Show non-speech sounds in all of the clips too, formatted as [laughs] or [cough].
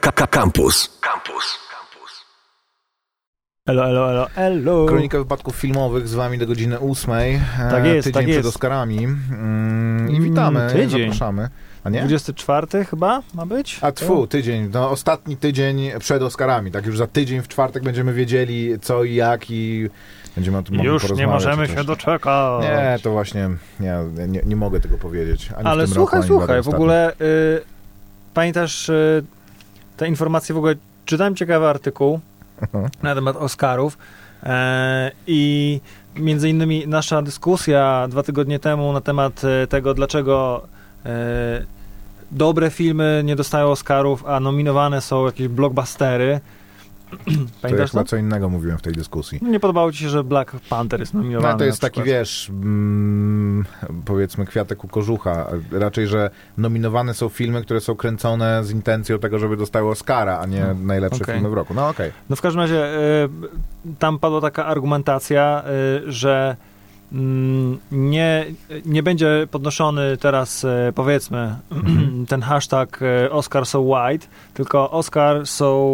Campus. Campus. Elo, elo, elo, elo. Kronika wypadków filmowych z wami do godziny ósmej. e, Tak jest, Tydzień tak przed jest. Oscarami. Mm, I witamy, Mm, tydzień. zapraszamy. A nie? 24 chyba ma być? A tfu, tydzień. No, ostatni tydzień przed Oscarami. Tak już za tydzień w czwartek będziemy wiedzieli co i jak i będziemy o tym mogli Już nie możemy się doczekać. Nie, to właśnie nie, nie, nie mogę tego powiedzieć. Ani Ale w tym słuchaj, roku, ani słuchaj, w ogóle y, pamiętasz y, te informacje w ogóle, czytałem ciekawy artykuł na temat Oscarów e, i między innymi nasza dyskusja dwa tygodnie temu na temat e, tego, dlaczego e, dobre filmy nie dostają Oscarów, a nominowane są jakieś blockbustery. [clears throat] To ja Pamiętasz chyba co innego mówiłem w tej dyskusji. Nie podobało ci się, że Black Panther jest nominowany No, to jest taki, wiesz, mm, powiedzmy kwiatek u kożucha. Raczej, że nominowane są filmy, które są kręcone z intencją tego, żeby dostały Oscara, a nie No, najlepsze okej. filmy w roku. No okej. No w każdym razie y, tam padła taka argumentacja, y, że nie, nie będzie podnoszony teraz, y, powiedzmy, [clears throat] ten hashtag y, Oscar so white, tylko Oscar so,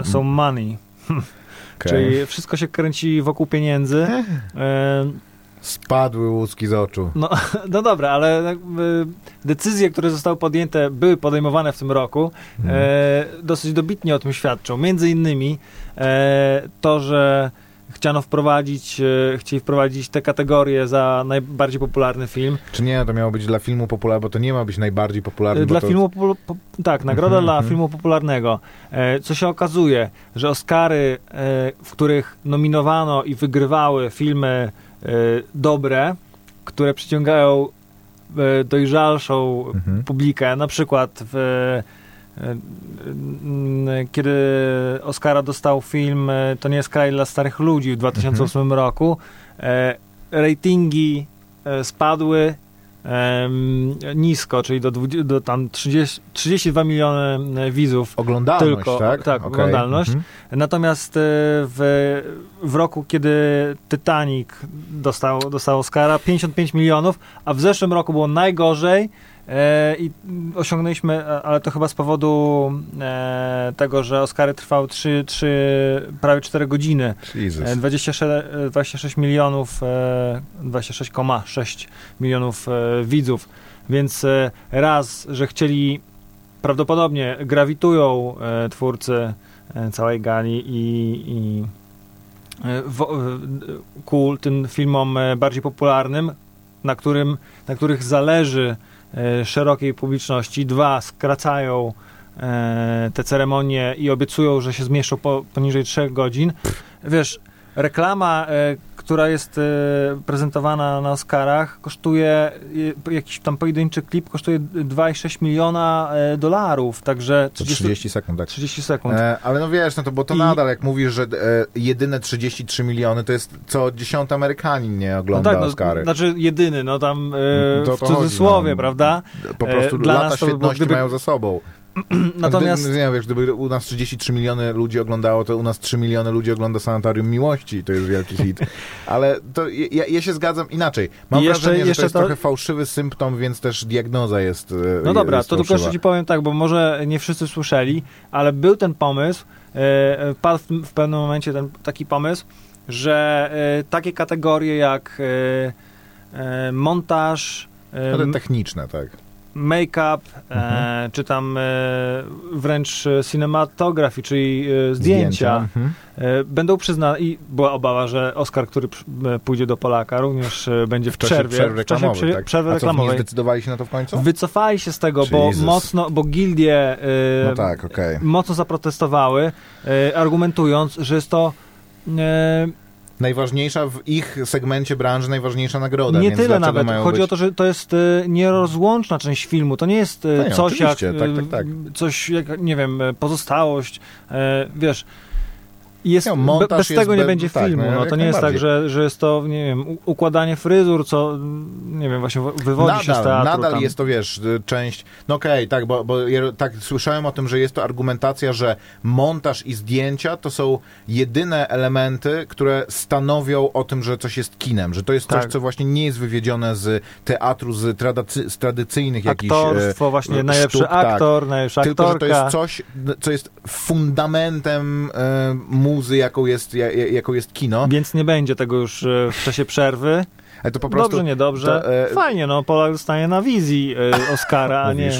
y, so money. [laughs] okej. Czyli wszystko się kręci wokół pieniędzy. Y, Spadły łuski z oczu. no, [laughs] no dobra, ale decyzje, które zostały podjęte, były podejmowane w tym roku, Mhm. e, dosyć dobitnie o tym świadczą. Między innymi e, to, że chciano wprowadzić, e, chcieli wprowadzić te kategorie za najbardziej popularny film. Czy nie, to miało być dla filmu popularnego, bo to nie ma być najbardziej popularny. E, Dla to... filmu, popu- po, tak, nagroda Mhm, dla mhm. filmu popularnego. E, co się okazuje, że Oscary, e, w których nominowano i wygrywały filmy e, dobre, które przyciągają dojrzalszą Mhm. publikę. Na przykład w, kiedy Oscara dostał film e, To nie jest kraj dla starych ludzi w 2008 Mhm. roku, e, ratingi e, spadły nisko, czyli do, 20, do tam 30, 32 miliony e, widzów. Oglądalność, Tylko, tak? tak, Okej. oglądalność. Mhm. Natomiast e, w, w roku, kiedy Titanic dostał, dostał Oscara, 55 milionów, a w zeszłym roku było najgorzej e, i osiągnęliśmy, e, ale to chyba z powodu e, tego, że Oscary trwały 3, 3, prawie 4 godziny. Jesus. E, 26, e, 26 milionów, e, 26,6 milionów e, widzów. Więc e, raz, że chcieli, prawdopodobnie grawitują e, twórcy e, całej gali i, i e, e, ku tym filmom e, bardziej popularnym, na, którym, na których zależy e, szerokiej publiczności. Dwa, skracają e, te ceremonie i obiecują, że się zmieszczą po, poniżej 3 godzin. Wiesz, reklama, e, która jest e, prezentowana na Oscarach, kosztuje jakiś tam pojedynczy klip kosztuje 2,6 miliona e, dolarów, także To 30, 30 sekund, tak. 30 sekund. E, ale no wiesz, no to bo to I- nadal, jak mówisz, że e, jedyne 33 miliony to jest co dziesiąty Amerykanin nie no ogląda tak, no, Oscary. znaczy jedyny, no tam e, To o w to chodzi, cudzysłowie, no. prawda? po prostu e, dla lata nas by świetności gdyby- mają za sobą. [clears throat] Natomiast Gdyby, nie wiesz, gdyby u nas 33 miliony ludzi oglądało, to u nas 3 miliony ludzi ogląda Sanatorium Miłości i to jest wielki hit. [laughs] Ale to ja, ja się zgadzam inaczej. Mam jeszcze- wrażenie, że jeszcze to jest to- trochę fałszywy symptom, więc też diagnoza jest e, No dobra, jest to tylko jeszcze ci powiem tak, bo może nie wszyscy słyszeli, ale był ten pomysł, e, padł w, w pewnym momencie ten taki pomysł, że e, takie kategorie jak montaż, Ale m- techniczne, tak. Make-up, e, Mhm. czy tam e, wręcz cinematografii, czyli e, zdjęcia, Mhm. e, będą przyznane i była obawa, że Oscar, który pójdzie do Polaka, również będzie w, W czasie przerwie, przerwy w czasie przy- tak? przerwy nie reklamowej. zdecydowali się na to w końcu? Wycofali się z tego, bo mocno, bo gildie No tak, okej. mocno zaprotestowały, argumentując, że jest to Najważniejsza w ich segmencie branży, najważniejsza nagroda. nie tyle nawet. Chodzi być... o to, że to jest e, nierozłączna część filmu. To nie jest e, No nie, coś jak, tak, tak, tak. e, coś jak, nie wiem, pozostałość. Wiesz, Jest, be, montaż bez jest tego nie be- będzie tak, filmu. no, No, to nie jest tak, że, że jest to, nie wiem, układanie fryzur, co, nie wiem, właśnie wywodzi się z nadal, teatru. nadal tam. jest to, wiesz, y, część, no okej, tak, bo, bo ja tak słyszałem o tym, że jest to argumentacja, że montaż i zdjęcia to są jedyne elementy, które stanowią o tym, że coś jest kinem, że to jest coś, Tak. co właśnie nie jest wywiedzione z teatru, z, tradycy, z tradycyjnych jakichś... e, Aktorstwo, właśnie e, najlepszy sztuk, tak. aktor, najlepsza Tylko, że to aktorka. jest coś, co jest fundamentem e, muzy, jaką jest, ja, ja- jaką jest kino. Więc nie będzie tego już e, w czasie przerwy. Ale to po prostu... Dobrze, niedobrze. to, e, Fajnie, no Polak zostanie na wizji e, Oscara, a nie,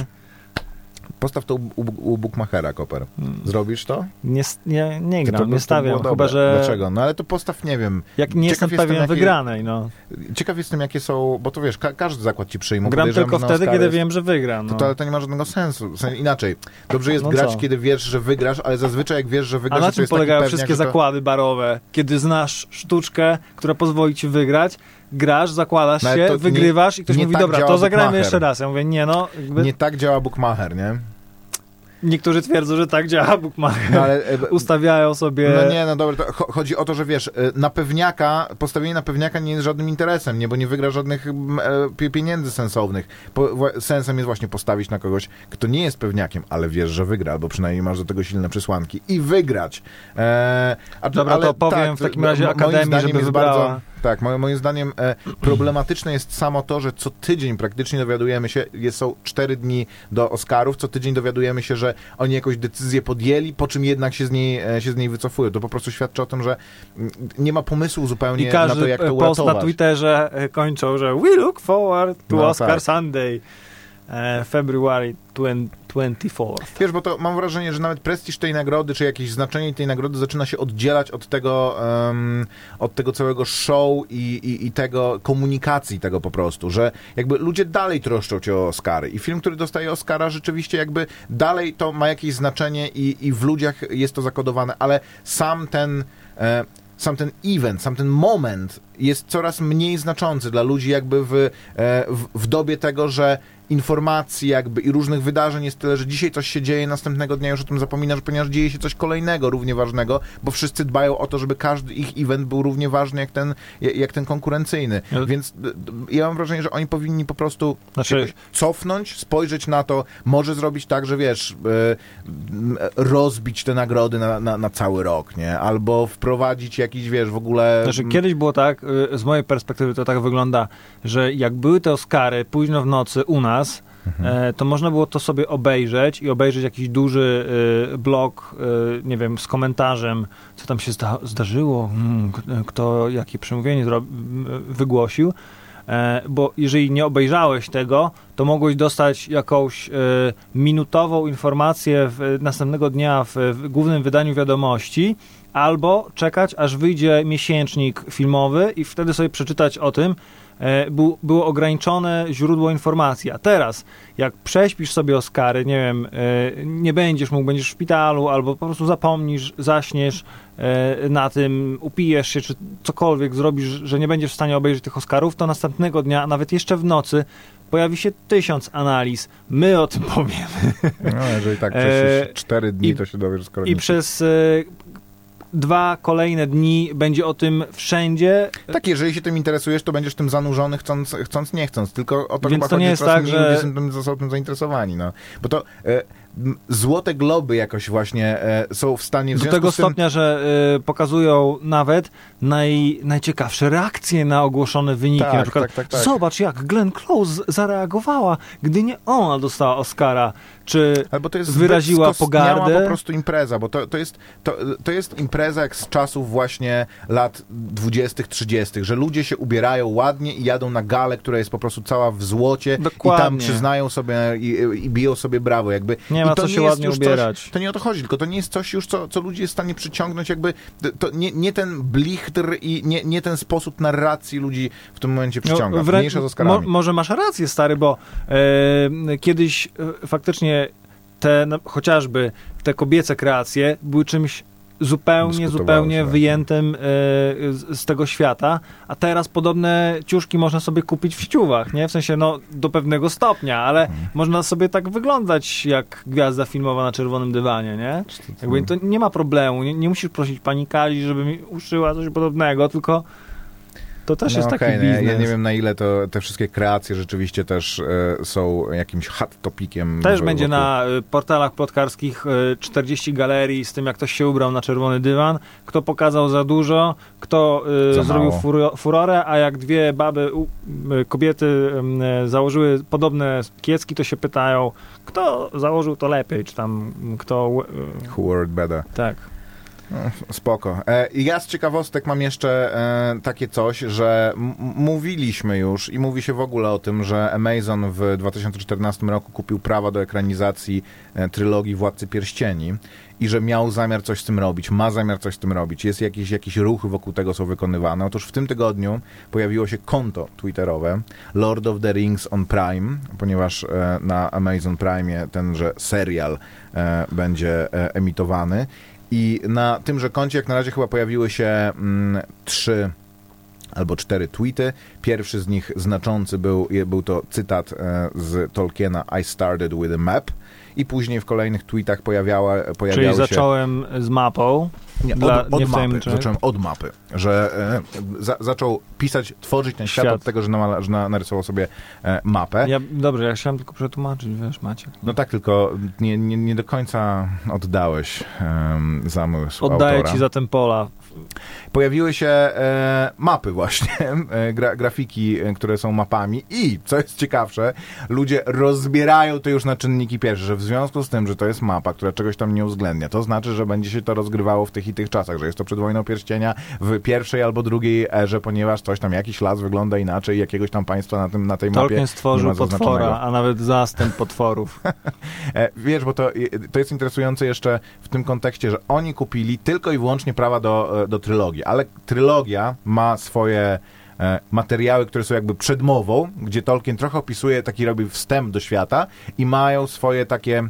Postaw to u, u, u Bookmachera, Koper. Zrobisz to? nie, nie, nie To- gram, to nie stawiam. było Chyba, że Dlaczego? No ale to postaw, nie wiem. jak nie jestem pewien jakie- wygranej, no. Ciekaw jestem, jakie są, bo to wiesz, ka każdy zakład ci przyjmą. Gram tylko na wtedy, Oscary kiedy wiem, że wygram. No. To, to, ale to nie ma żadnego sensu. W sensie, inaczej. Dobrze jest No grać, co? kiedy wiesz, że wygrasz, ale zazwyczaj jak wiesz, że A wygrasz, na to czym polegają pewniak, wszystkie to... zakłady barowe? Kiedy znasz sztuczkę, która pozwoli ci wygrać, grasz, zakładasz No, się, to nie- wygrywasz i ktoś mówi, tak dobra, to zagrajmy jeszcze raz. Ja mówię, nie no, jakby Nie tak działa Bookmacher, nie? niektórzy twierdzą, że tak działa bookmacher. No, ale, e, Ustawiają sobie... No nie, no dobra, chodzi o to, że wiesz, e, na pewniaka, postawienie na pewniaka nie jest żadnym interesem, nie, bo nie wygra żadnych e, pie- pieniędzy sensownych. Po, sensem jest właśnie postawić na kogoś, kto nie jest pewniakiem, ale wiesz, że wygra, albo przynajmniej masz do tego silne przesłanki i wygrać. E, a, Dobra, ale to powiem tak, w takim razie Akademii, żeby wybrała. Bardzo, tak, moim, moim zdaniem e, problematyczne jest samo to, że co tydzień praktycznie dowiadujemy się, jest, są cztery dni do Oscarów, co tydzień dowiadujemy się, że oni jakąś decyzję podjęli, po czym jednak się z niej, e, się z niej wycofują. To po prostu świadczy o tym, że mm, nie ma pomysłu zupełnie I na każdy to, jak to post uratować. na Twitterze e, kończą, że we look forward to No Oscar tak. Sunday February 20, 24. Wiesz, bo to mam wrażenie, że nawet prestiż tej nagrody, czy jakieś znaczenie tej nagrody zaczyna się oddzielać od tego, em, od tego całego show i, i, i tego komunikacji tego po prostu, że jakby ludzie dalej troszczą się o Oscary i film, który dostaje Oscara rzeczywiście jakby dalej to ma jakieś znaczenie i, i w ludziach jest to zakodowane, ale sam ten e, sam ten event, sam ten moment jest coraz mniej znaczący dla ludzi jakby w, e, w, w dobie tego, że informacji jakby i różnych wydarzeń jest tyle, że dzisiaj coś się dzieje, następnego dnia już o tym zapominasz, ponieważ dzieje się coś kolejnego równie ważnego, bo wszyscy dbają o to, żeby każdy ich event był równie ważny jak ten, jak ten konkurencyjny. Ale- Więc d- ja mam wrażenie, że oni powinni po prostu Znaczy- cofnąć, spojrzeć na to, może zrobić tak, że wiesz, e, rozbić te nagrody na, na, na cały rok, nie? Albo wprowadzić jakiś, wiesz, w ogóle... Znaczy, kiedyś było tak, z mojej perspektywy to tak wygląda, że jak były te Oscary późno w nocy u nas, Mhm. e, to można było to sobie obejrzeć i obejrzeć jakiś duży y, blog, y, nie wiem, z komentarzem, co tam się zda zdarzyło, mm, k- kto jakie przemówienie wygłosił. E, Bo jeżeli nie obejrzałeś tego, to mogłeś dostać jakąś minutową informację następnego dnia w głównym wydaniu wiadomości, albo czekać, aż wyjdzie miesięcznik filmowy i wtedy sobie przeczytać o tym. E, Był, było ograniczone źródło informacji. A teraz, jak prześpisz sobie Oscary, nie wiem, e, nie będziesz mógł, będziesz w szpitalu, albo po prostu zapomnisz, zaśniesz e, na tym, upijesz się, czy cokolwiek zrobisz, że nie będziesz w stanie obejrzeć tych Oscarów, to następnego dnia, nawet jeszcze w nocy, pojawi się tysiąc analiz. My o tym [laughs] powiemy. No, jeżeli tak przez cztery dni, i- to się dowiesz skoro I przez dwa kolejne dni będzie o tym wszędzie. Tak, jeżeli się tym interesujesz, to będziesz tym zanurzony, chcąc, chcąc nie chcąc. Tylko o to Więc chyba to chodzi, nie jest tak, że- ludzie są tym, są tym zainteresowani. No. Bo to e, złote globy jakoś właśnie e, są w stanie... W Do tego tym, stopnia, że y, pokazują nawet naj, najciekawsze reakcje na ogłoszone wyniki. Tak, na przykład, tak, tak, tak. zobacz jak Glenn Close zareagowała, gdy nie ona dostała Oscara. Czy Albo to jest wyraziła pogardę. po prostu impreza, bo to, to, jest, to, to jest impreza jak z czasów właśnie lat 20., 30., że ludzie się ubierają ładnie i jadą na galę, która jest po prostu cała w złocie i tam Dokładnie. przyznają sobie i, i biją sobie brawo. Jakby. Nie I ma to co się ładnie ubierać. Coś, to nie o to chodzi, tylko to nie jest coś już, co, co ludzi jest w stanie przyciągnąć, jakby to nie, nie ten blichtr i nie, nie ten sposób narracji ludzi w tym momencie przyciąga. No, wrę- Mniejsza z Oscarami. Mo, może masz rację, stary, bo e, kiedyś e, faktycznie te, no, chociażby te kobiece kreacje były czymś zupełnie, zupełnie tak. wyjętym e, z, z tego świata, a teraz podobne ciuszki można sobie kupić w ściuwach, nie? W sensie, no, do pewnego stopnia, ale Mhm. można sobie tak wyglądać jak gwiazda filmowa na czerwonym dywanie, nie? Jakby to nie ma problemu, nie, nie musisz prosić pani Kali, żeby mi uszyła coś podobnego, tylko to też jest taki okej, no biznes. Ja, ja nie wiem na ile to te wszystkie kreacje rzeczywiście też e, są jakimś hot topikiem. Też będzie wokół. na y, portalach plotkarskich y, 40 galerii z tym, jak ktoś się ubrał na czerwony dywan, kto pokazał za dużo, kto Za zrobił furo- furorę, a jak dwie baby, u, kobiety y, założyły podobne kiecki, to się pytają, kto założył to lepiej, czy tam kto... y, Who wore it better. tak. Spoko. E, ja z ciekawostek mam jeszcze e, takie coś, że mówiliśmy już i mówi się w ogóle o tym, że Amazon w 2014 roku kupił prawa do ekranizacji e, trylogii Władcy Pierścieni i że miał zamiar coś z tym robić, ma zamiar coś z tym robić. Jest jakieś, jakieś ruchy wokół tego są wykonywane. Otóż w tym tygodniu pojawiło się konto twitterowe Lord of the Rings on Prime, ponieważ na Amazon Prime tenże serial będzie emitowany. I na tymże koncie jak na razie chyba pojawiły się mm, trzy albo cztery tweety. Pierwszy z nich znaczący był, był to cytat e, z Tolkiena I started with a map i później w kolejnych tweetach pojawiała, pojawiały Czyli się... zacząłem z mapą. Nie, od, Dla od mapy. Zacząłem od mapy, że e, za, zaczął pisać, tworzyć ten świat, Świat. od tego, że, namala, że na, narysował sobie e, mapę. Ja, dobrze, ja chciałem tylko przetłumaczyć, wiesz, Maciek. No tak, tylko nie, nie, nie do końca oddałeś um, zamysł Oddaję autora. ci zatem pola. Pojawiły się e, mapy właśnie, [laughs] e, gra, grafiki, e, które są mapami i, co jest ciekawsze, ludzie rozbierają to już na czynniki pierwsze, że w związku z tym, że to jest mapa, która czegoś tam nie uwzględnia, to znaczy, że będzie się to rozgrywało w tych i tych czasach, że jest to przed wojną pierścienia w pierwszej albo drugiej erze, ponieważ coś tam, jakiś las wygląda inaczej jakiegoś tam państwa na, tym, na tej mapie Tolkien stworzył potwora, a nawet zastęp potworów. [laughs] E, wiesz, bo to, to jest interesujące jeszcze w tym kontekście, że oni kupili tylko i wyłącznie prawa do, e, do trylogii, ale trylogia ma swoje e, materiały, które są jakby przedmową, gdzie Tolkien trochę opisuje, taki robi wstęp do świata i mają swoje takie,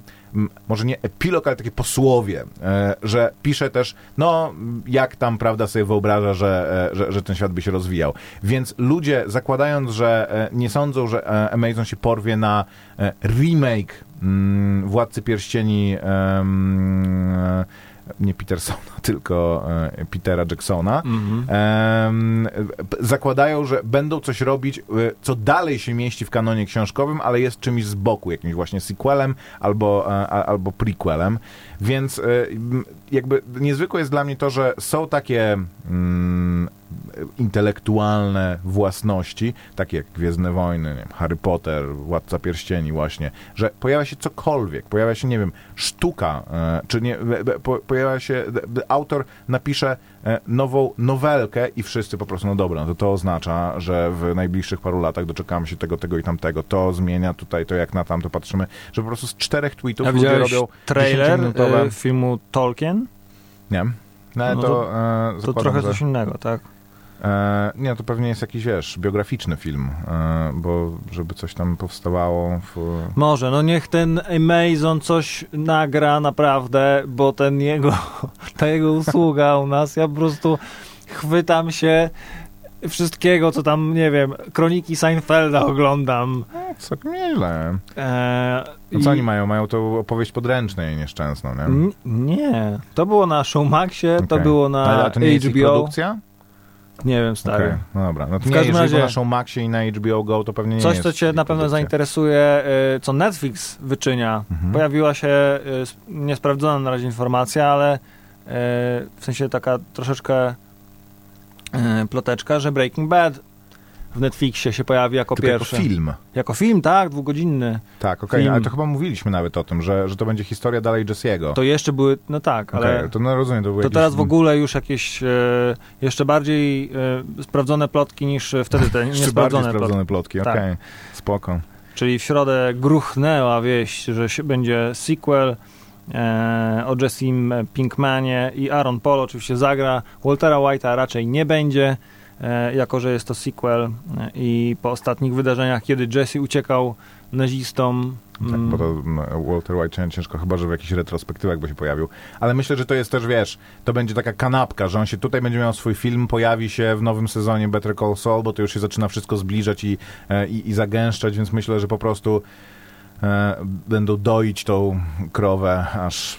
może nie epilog, ale takie posłowie, e, że pisze też, no, jak tam, prawda, sobie wyobraża, że, e, że, że ten świat by się rozwijał. Więc ludzie, zakładając, że nie sądzą, że Amazon się porwie na remake mm, Władcy Pierścieni nie Petersona, [laughs] tylko e, Petera Jacksona, em, p- zakładają, że będą coś robić, e, co dalej się mieści w kanonie książkowym, ale jest czymś z boku, jakimś właśnie sequelem albo, e, albo prequelem. Więc jakby niezwykłe jest dla mnie to, że są takie mm, intelektualne własności, takie jak Gwiezdne Wojny, wiem, Harry Potter, Władca Pierścieni właśnie, że pojawia się cokolwiek, pojawia się, nie wiem, sztuka, e, czy nie, pojawia się, autor napisze e, nową nowelkę i wszyscy po prostu, no dobra, no to to oznacza, że w najbliższych paru latach doczekamy się tego, tego i tamtego, to zmienia tutaj, to jak na tamto patrzymy, że po prostu z czterech tweetów A ludzie robią trailer 10-minutowe y, filmu Tolkien? Nie. No, No to, to- e, To trochę że, coś innego, tak? E, Nie, to pewnie jest jakiś, wiesz, biograficzny film, e, bo żeby coś tam powstawało w... Może, no niech ten Amazon coś nagra naprawdę, bo ten jego, [laughs] ta jego usługa u nas, ja po prostu chwytam się wszystkiego, co tam, nie wiem, kroniki Seinfelda oglądam. No, całkiem nieźle. E, No co i- oni mają? Mają tą opowieść podręcznej nieszczęsną, nie? N- Nie, to było na Showmaxie, to Okej. było Ale na to nie jest HBO. produkcja? Nie wiem, stary. Okej, no dobra. No W nie, każdym razie- na Showmaxie i na HBO Go, to pewnie nie Coś, jest co cię na pewno zainteresuje, y, co Netflix wyczynia. Mhm. Pojawiła się y, sp- niesprawdzona na razie informacja, ale y, w sensie taka troszeczkę ploteczka, że Breaking Bad w Netflixie się pojawi jako Tylko jako pierwszy. film. Jako film, tak, dwugodzinny. Tak, okej, Film. ale to chyba mówiliśmy nawet o tym, że, że to będzie historia dalej Jesse'ego. To jeszcze były, no tak, ale Okej, to no rozumiem, to to jakiś... teraz w ogóle już jakieś e, jeszcze bardziej e, sprawdzone plotki niż wtedy te [laughs] Jeszcze bardziej niesprawdzone plotki. sprawdzone plotki, Tak. okej, spoko. Czyli w środę gruchnęła wieść, że się będzie sequel e, o Jessim Pinkmanie i Aaron Paul oczywiście zagra. Waltera White'a raczej nie będzie, e, jako że jest to sequel e, i po ostatnich wydarzeniach, kiedy Jesse uciekał nazistom, Tak, Mm. bo to mm, Walter White ciężko, chyba że w jakichś retrospektywach by się pojawił. Ale myślę, że to jest też, wiesz, to będzie taka kanapka, że on się tutaj będzie miał swój film, pojawi się w nowym sezonie Better Call Saul, bo to już się zaczyna wszystko zbliżać i, e, i, i zagęszczać, więc myślę, że po prostu e, będą doić tą krowę, aż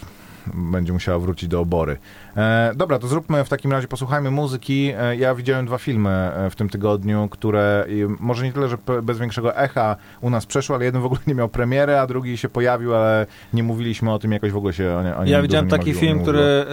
będzie musiała wrócić do obory. E, dobra, to zróbmy w takim razie, posłuchajmy muzyki. E, ja widziałem dwa filmy e, w tym tygodniu, które e, może nie tyle, że bez większego echa u nas przeszły, ale jeden w ogóle nie miał premiery, a drugi się pojawił, ale nie mówiliśmy o tym, jakoś w ogóle się o, nie, o nim Ja widziałem taki mówiło- film, który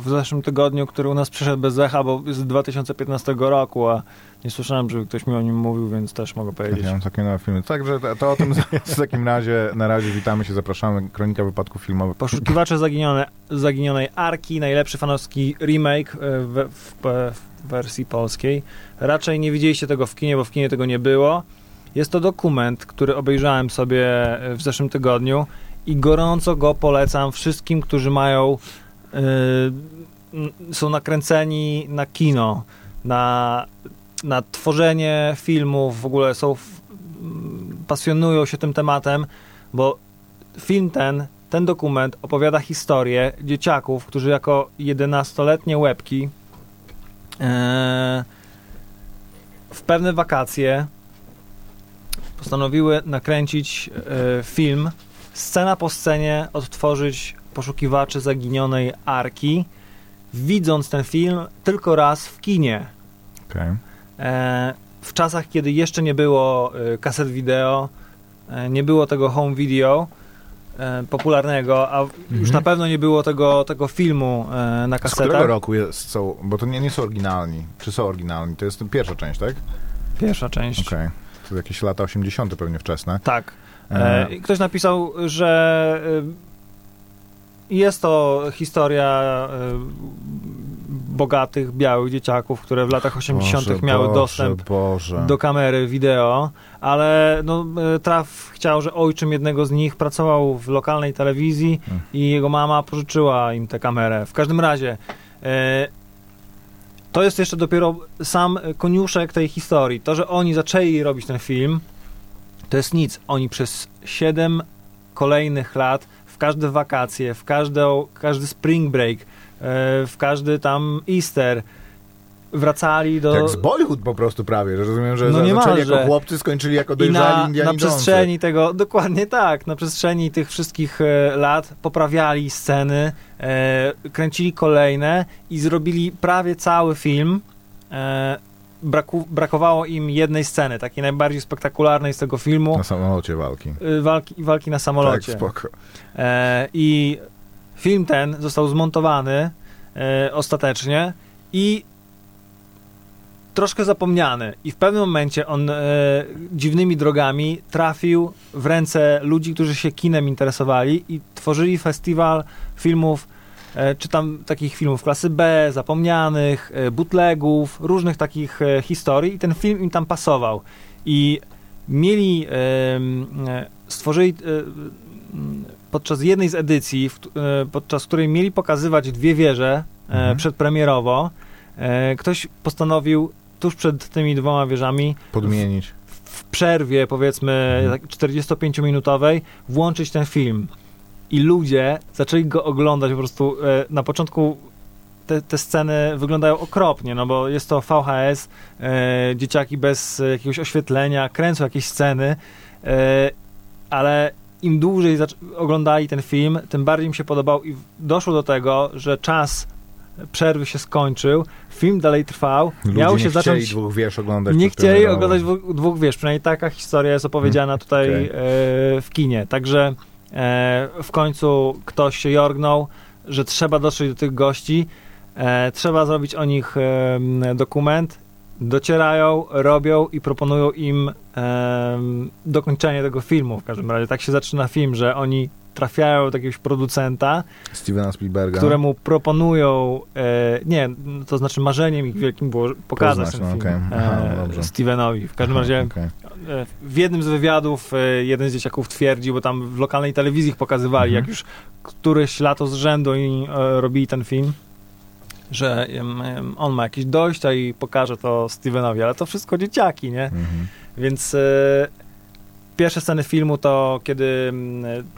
w zeszłym tygodniu, który u nas przyszedł bez echa, bo z 2015 roku, a nie słyszałem, żeby ktoś mi o nim mówił, więc też mogę powiedzieć. Ja mam takie nowe filmy. Także to, to o tym [laughs] w takim razie, na razie witamy się, zapraszamy. Kronika wypadków filmowych. Poszukiwacze zaginione, zaginionej Arki, najlepszy fanowski remake e, w, w, w wersji polskiej. Raczej nie widzieliście tego w kinie, bo w kinie tego nie było. Jest to dokument, który obejrzałem sobie e, w zeszłym tygodniu i gorąco go polecam wszystkim, którzy mają n- są nakręceni na kino, na, na tworzenie filmów, w ogóle są pasjonują się tym tematem, bo film ten, ten dokument opowiada historię dzieciaków, którzy jako 11-letnie łebki e, w pewne wakacje postanowiły nakręcić e, film, scena po scenie odtworzyć poszukiwaczy zaginionej arki, widząc ten film tylko raz w kinie. Okej. E, w czasach, kiedy jeszcze nie było e, kaset wideo, e, nie było tego home video popularnego, a już Mhm. na pewno nie było tego, tego filmu na Z którego kasetach. roku jest, są, bo to nie, nie są oryginalni. Czy są oryginalni? To jest pierwsza część, tak? Pierwsza część. Okej. To jakieś lata 80. pewnie wczesne. Tak. E, ktoś napisał, że jest to historia bogatych, białych dzieciaków, które w latach 80. Boże, miały Boże, dostęp Boże. do kamery wideo, ale no, e, Traf chciał, że ojczym jednego z nich pracował w lokalnej telewizji Hmm. i jego mama pożyczyła im tę kamerę. W każdym razie e, to jest jeszcze dopiero sam koniuszek tej historii. To, że oni zaczęli robić ten film, to jest nic. Oni przez 7 kolejnych lat, w każde wakacje, w każdą, każdy spring break, w każdy tam Easter wracali do... Jak z Bollywood po prostu prawie, że rozumiem, że No za- zaczęli jako chłopcy, skończyli jako I dojrzali na, Indianie na przestrzeni tego, dokładnie tak, na przestrzeni tych wszystkich e, lat poprawiali sceny, e, kręcili kolejne i zrobili prawie cały film. E, braku, brakowało im jednej sceny, takiej najbardziej spektakularnej z tego filmu, Na samolocie walki. e, walki, walki na samolocie. Tak, spoko. E, I film ten został zmontowany e, ostatecznie i troszkę zapomniany. I w pewnym momencie on e, dziwnymi drogami trafił w ręce ludzi, którzy się kinem interesowali i tworzyli festiwal filmów, e, czy tam takich filmów klasy B, zapomnianych, e, bootlegów, różnych takich e, historii i ten film im tam pasował. I mieli, e, stworzyli e, podczas jednej z edycji, w, e, podczas której mieli pokazywać dwie wieże e, Mhm. przedpremierowo, e, ktoś postanowił tuż przed tymi dwoma wieżami Podmienić. w przerwie, powiedzmy Mhm. tak 45-minutowej, włączyć ten film. I ludzie zaczęli go oglądać po prostu. Na początku te, te sceny wyglądają okropnie, no bo jest to VHS, e, dzieciaki bez jakiegoś oświetlenia, kręcą jakieś sceny, e, ale im dłużej oglądali ten film, tym bardziej im się podobał i doszło do tego, że czas przerwy się skończył, film dalej trwał, Ludzie miał nie się chcieli zacząć dwóch wiersz oglądać. nie chcieli oglądać dwóch, dwóch wiesz, przynajmniej taka historia jest opowiedziana tutaj Okej. e, w kinie. Także e, w końcu ktoś się jorgnął, że trzeba dotrzeć do tych gości, e, trzeba zrobić o nich dokument. Docierają, robią i proponują im e, dokończenie tego filmu. W każdym razie tak się zaczyna film, że oni trafiają do jakiegoś producenta, Stevena Spielberga. któremu proponują, e, nie, to znaczy marzeniem ich wielkim było pokazać Poznać, ten no, film okej. Aha, e. Stevenowi. W każdym Aha, razie okej. e, w jednym z wywiadów e, jeden z dzieciaków twierdził, bo tam w lokalnej telewizji ich pokazywali, Mhm. jak już któreś lato z rzędu i e, robili ten film, że on ma jakieś dojścia i pokaże to Stevenowi, ale to wszystko dzieciaki, nie? Mhm. Więc e, pierwsze sceny filmu to kiedy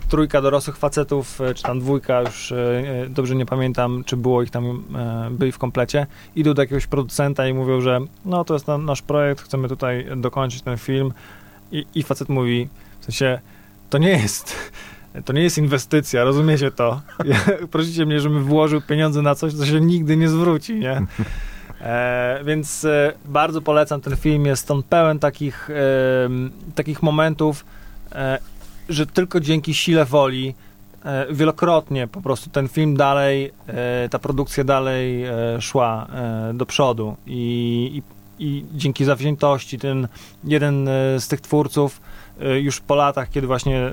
trójka dorosłych facetów, e, czy tam dwójka, już e, dobrze nie pamiętam, czy było ich tam, byli w komplecie, idą do jakiegoś producenta i mówią, że no to jest na, nasz projekt, chcemy tutaj dokończyć ten film i, i facet mówi, w sensie, to nie jest... To nie jest inwestycja, rozumiecie to? Ja, [laughs] prosicie mnie, żebym włożył pieniądze na coś, co się nigdy nie zwróci, nie? [laughs] E, więc e, bardzo polecam ten film. Jest on pełen takich, e, takich momentów, e, że tylko dzięki sile woli e, wielokrotnie po prostu ten film dalej, e, ta produkcja dalej szła do przodu i, i, i dzięki zawziętości ten jeden z tych twórców już po latach, kiedy właśnie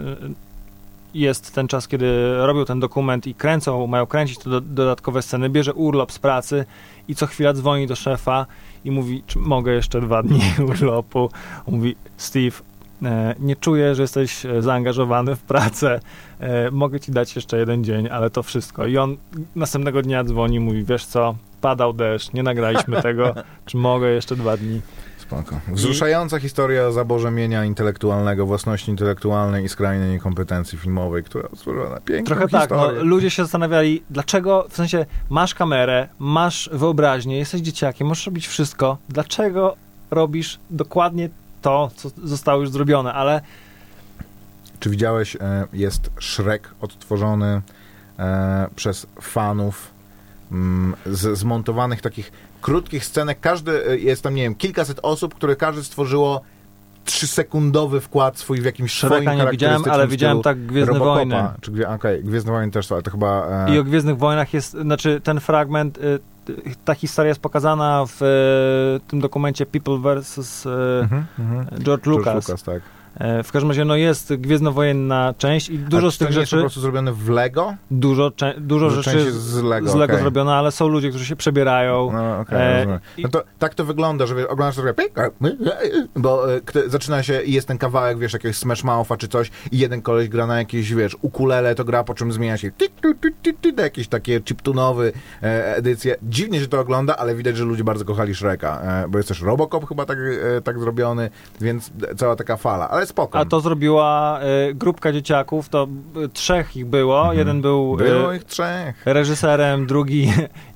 jest ten czas, kiedy robią ten dokument i kręcą, mają kręcić te do, dodatkowe sceny, bierze urlop z pracy i co chwila dzwoni do szefa i mówi, czy mogę jeszcze dwa [laughs] dni urlopu. On mówi, Steve, e, nie czuję, że jesteś e, zaangażowany w pracę, e, mogę ci dać jeszcze jeden dzień, ale to wszystko. I on następnego dnia dzwoni mówi, wiesz co, padał deszcz, nie nagraliśmy [laughs] tego, czy mogę jeszcze dwa dni. Spoko. Wzruszająca historia zaborze mienia intelektualnego, własności intelektualnej i skrajnej niekompetencji filmowej, która stworzyła na piękną Trochę tak, no, historię. ludzie się zastanawiali, dlaczego, w sensie, masz kamerę, masz wyobraźnię, jesteś dzieciakiem, możesz robić wszystko, dlaczego robisz dokładnie to, co zostało już zrobione, ale Czy widziałeś, e, jest Shrek odtworzony e, przez fanów z zmontowanych takich krótkich scenek. Każdy, e, jest tam, nie wiem, kilkaset osób, które każdy stworzyło trzysekundowy wkład swój w jakimś swoim Shreka nie widziałem, ale widziałem tak Gwiezdne Robocopa. Wojny. Czy, okej, Gwiezdne Wojny też ale to chyba... E, I o Gwiezdnych Wojnach jest, znaczy ten fragment, y, y, ta historia jest pokazana w y, tym dokumencie People vs. y, mhm, mhm. George George Lucas. Lucas, tak. E, W każdym razie, no jest gwiezdnowojenna część i dużo z tych nie jest po rzeczy, prostu zrobione w Lego? dużo, cze- dużo rzeczy z Lego, z Lego okej. zrobione, ale są ludzie, którzy się przebierają. No, okej, E, i- No to tak to wygląda, że oglądasz to takie, bo e, zaczyna się i jest ten kawałek, wiesz, jakiegoś Smash Moutha czy coś i jeden koleś gra na jakieś, wiesz, ukulele, to gra, po czym zmienia się ty, ty, ty, ty, ty, ty, jakieś takie chiptunowy e, edycje. Dziwnie się to ogląda, ale widać, że ludzie bardzo kochali Shreka, e, bo jest też Robocop chyba tak, e, tak zrobiony, więc cała taka fala, ale spoko. A to zrobiła e, grupka dzieciaków, to e, trzech ich było. Mhm. Jeden był Było e, ich trzech. reżyserem, drugi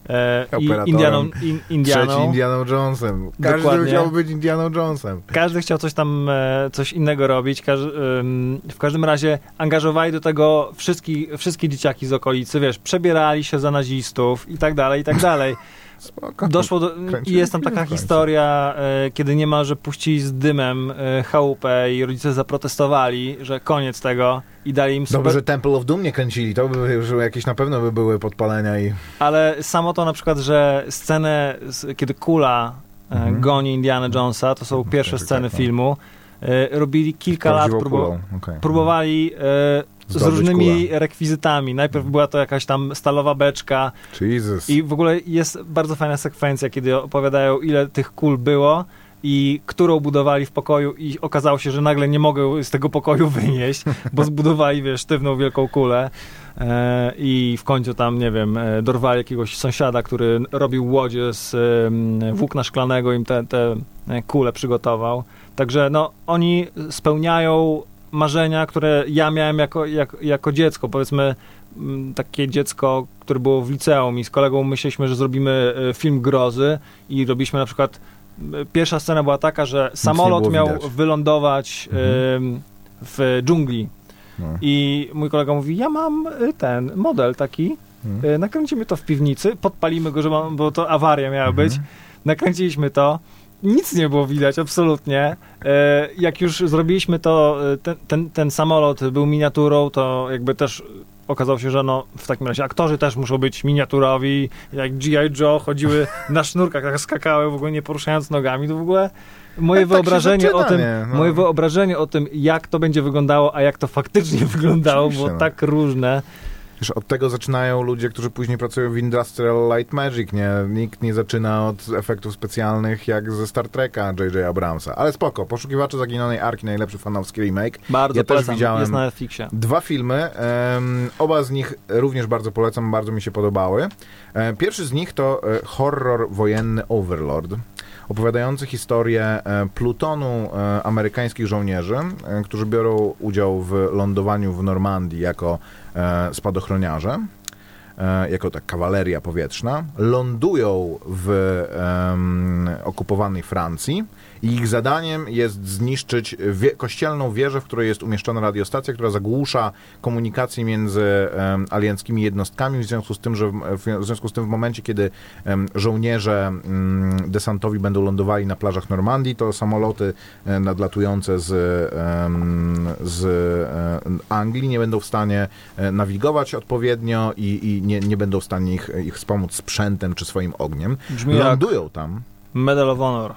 e, Operatorem. Indianą, in, Indianą. Trzeci Indianą Jonesem. Każdy Dokładnie. chciał być Indianą Jonesem. Każdy chciał coś tam, e, coś innego robić. Każ, ym, w każdym razie angażowali do tego wszystki, wszystkie dzieciaki z okolicy, wiesz, przebierali się za nazistów i tak dalej, i tak dalej. [laughs] Spoko. Doszło do, jest tam taka historia, e, kiedy niemalże puścili z dymem e, chałupę i rodzice zaprotestowali, że koniec tego i dali im super... Dobrze, że Temple of Doom nie kręcili, to by już jakieś na pewno by były podpalenia i... Ale samo to na przykład, że scenę, kiedy kula e, Mhm. goni Indiana Jonesa, to są Mhm, pierwsze tak, sceny tak, tak. filmu, robili kilka lat, kulą. Okej. próbowali z różnymi kulę. rekwizytami. Najpierw była to jakaś tam stalowa beczka Jesus. i w ogóle jest bardzo fajna sekwencja, kiedy opowiadają ile tych kul było i którą budowali w pokoju i okazało się, że nagle nie mogą z tego pokoju [laughs] wynieść, bo zbudowali, wiesz, sztywną wielką kulę e, i w końcu tam, nie wiem, e, dorwali jakiegoś sąsiada, który robił łodzie z em, włókna szklanego, im te, te e, kule przygotował. Także no, oni spełniają marzenia, które ja miałem jako, jak, jako dziecko, powiedzmy mm, takie dziecko, które było w liceum i z kolegą myśleliśmy, że zrobimy e, film grozy i robiliśmy na przykład e, pierwsza scena była taka, że samolot miał widać. wylądować Mhm. em, w dżungli No. i mój kolega mówi, ja mam ten model taki, Mhm. nakręcimy to w piwnicy, podpalimy go, że mam, bo to awaria miała Mhm. być, nakręciliśmy to, nic nie było widać, absolutnie. E, jak już zrobiliśmy to, e, ten, ten, ten samolot był miniaturą, to jakby też okazało się, że no, w takim razie aktorzy też muszą być miniaturowi, jak G.I. Joe chodziły na sznurkach, tak skakały, w ogóle nie poruszając nogami, to w ogóle moje Tak, tak wyobrażenie zaczyna, o tym, nie? No. moje wyobrażenie o tym, jak to będzie wyglądało, a jak to faktycznie [laughs] wyglądało, Oczywiście, było no. tak różne. Wiesz, od tego zaczynają ludzie, którzy później pracują w Industrial Light Magic, nie? Nikt nie zaczyna od efektów specjalnych jak ze Star Treka J.J. Abramsa. Ale spoko, Poszukiwacze Zaginionej Arki, najlepszy fanowski remake. Bardzo Ja też polecam, widziałem- jest na Netflixie. Dwa filmy, em, oba z nich również bardzo polecam, bardzo mi się podobały. E, pierwszy z nich to e, horror wojenny Overlord. Opowiadający historię e, plutonu e, amerykańskich żołnierzy, e, którzy biorą udział w lądowaniu w Normandii jako spadochroniarze jako ta kawaleria powietrzna, lądują w okupowanej Francji ich zadaniem jest zniszczyć wie, kościelną wieżę, w której jest umieszczona radiostacja, która zagłusza komunikację między em, alianckimi jednostkami, w związku z tym, że w, w związku z tym w momencie, kiedy em, żołnierze mm, desantowi będą lądowali na plażach Normandii, to samoloty e, nadlatujące z, z e, Anglii nie będą w stanie e, nawigować odpowiednio i, i nie, nie będą w stanie ich, ich wspomóc sprzętem czy swoim ogniem. Brzmi Lądują tam, Medal of Honor.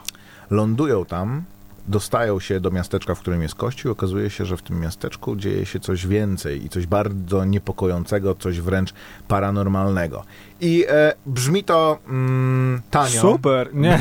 Lądują tam, dostają się do miasteczka, w którym jest kościół i okazuje się, że w tym miasteczku dzieje się coś więcej i coś bardzo niepokojącego, coś wręcz paranormalnego. I e, brzmi to mm, tanio. Super, nie.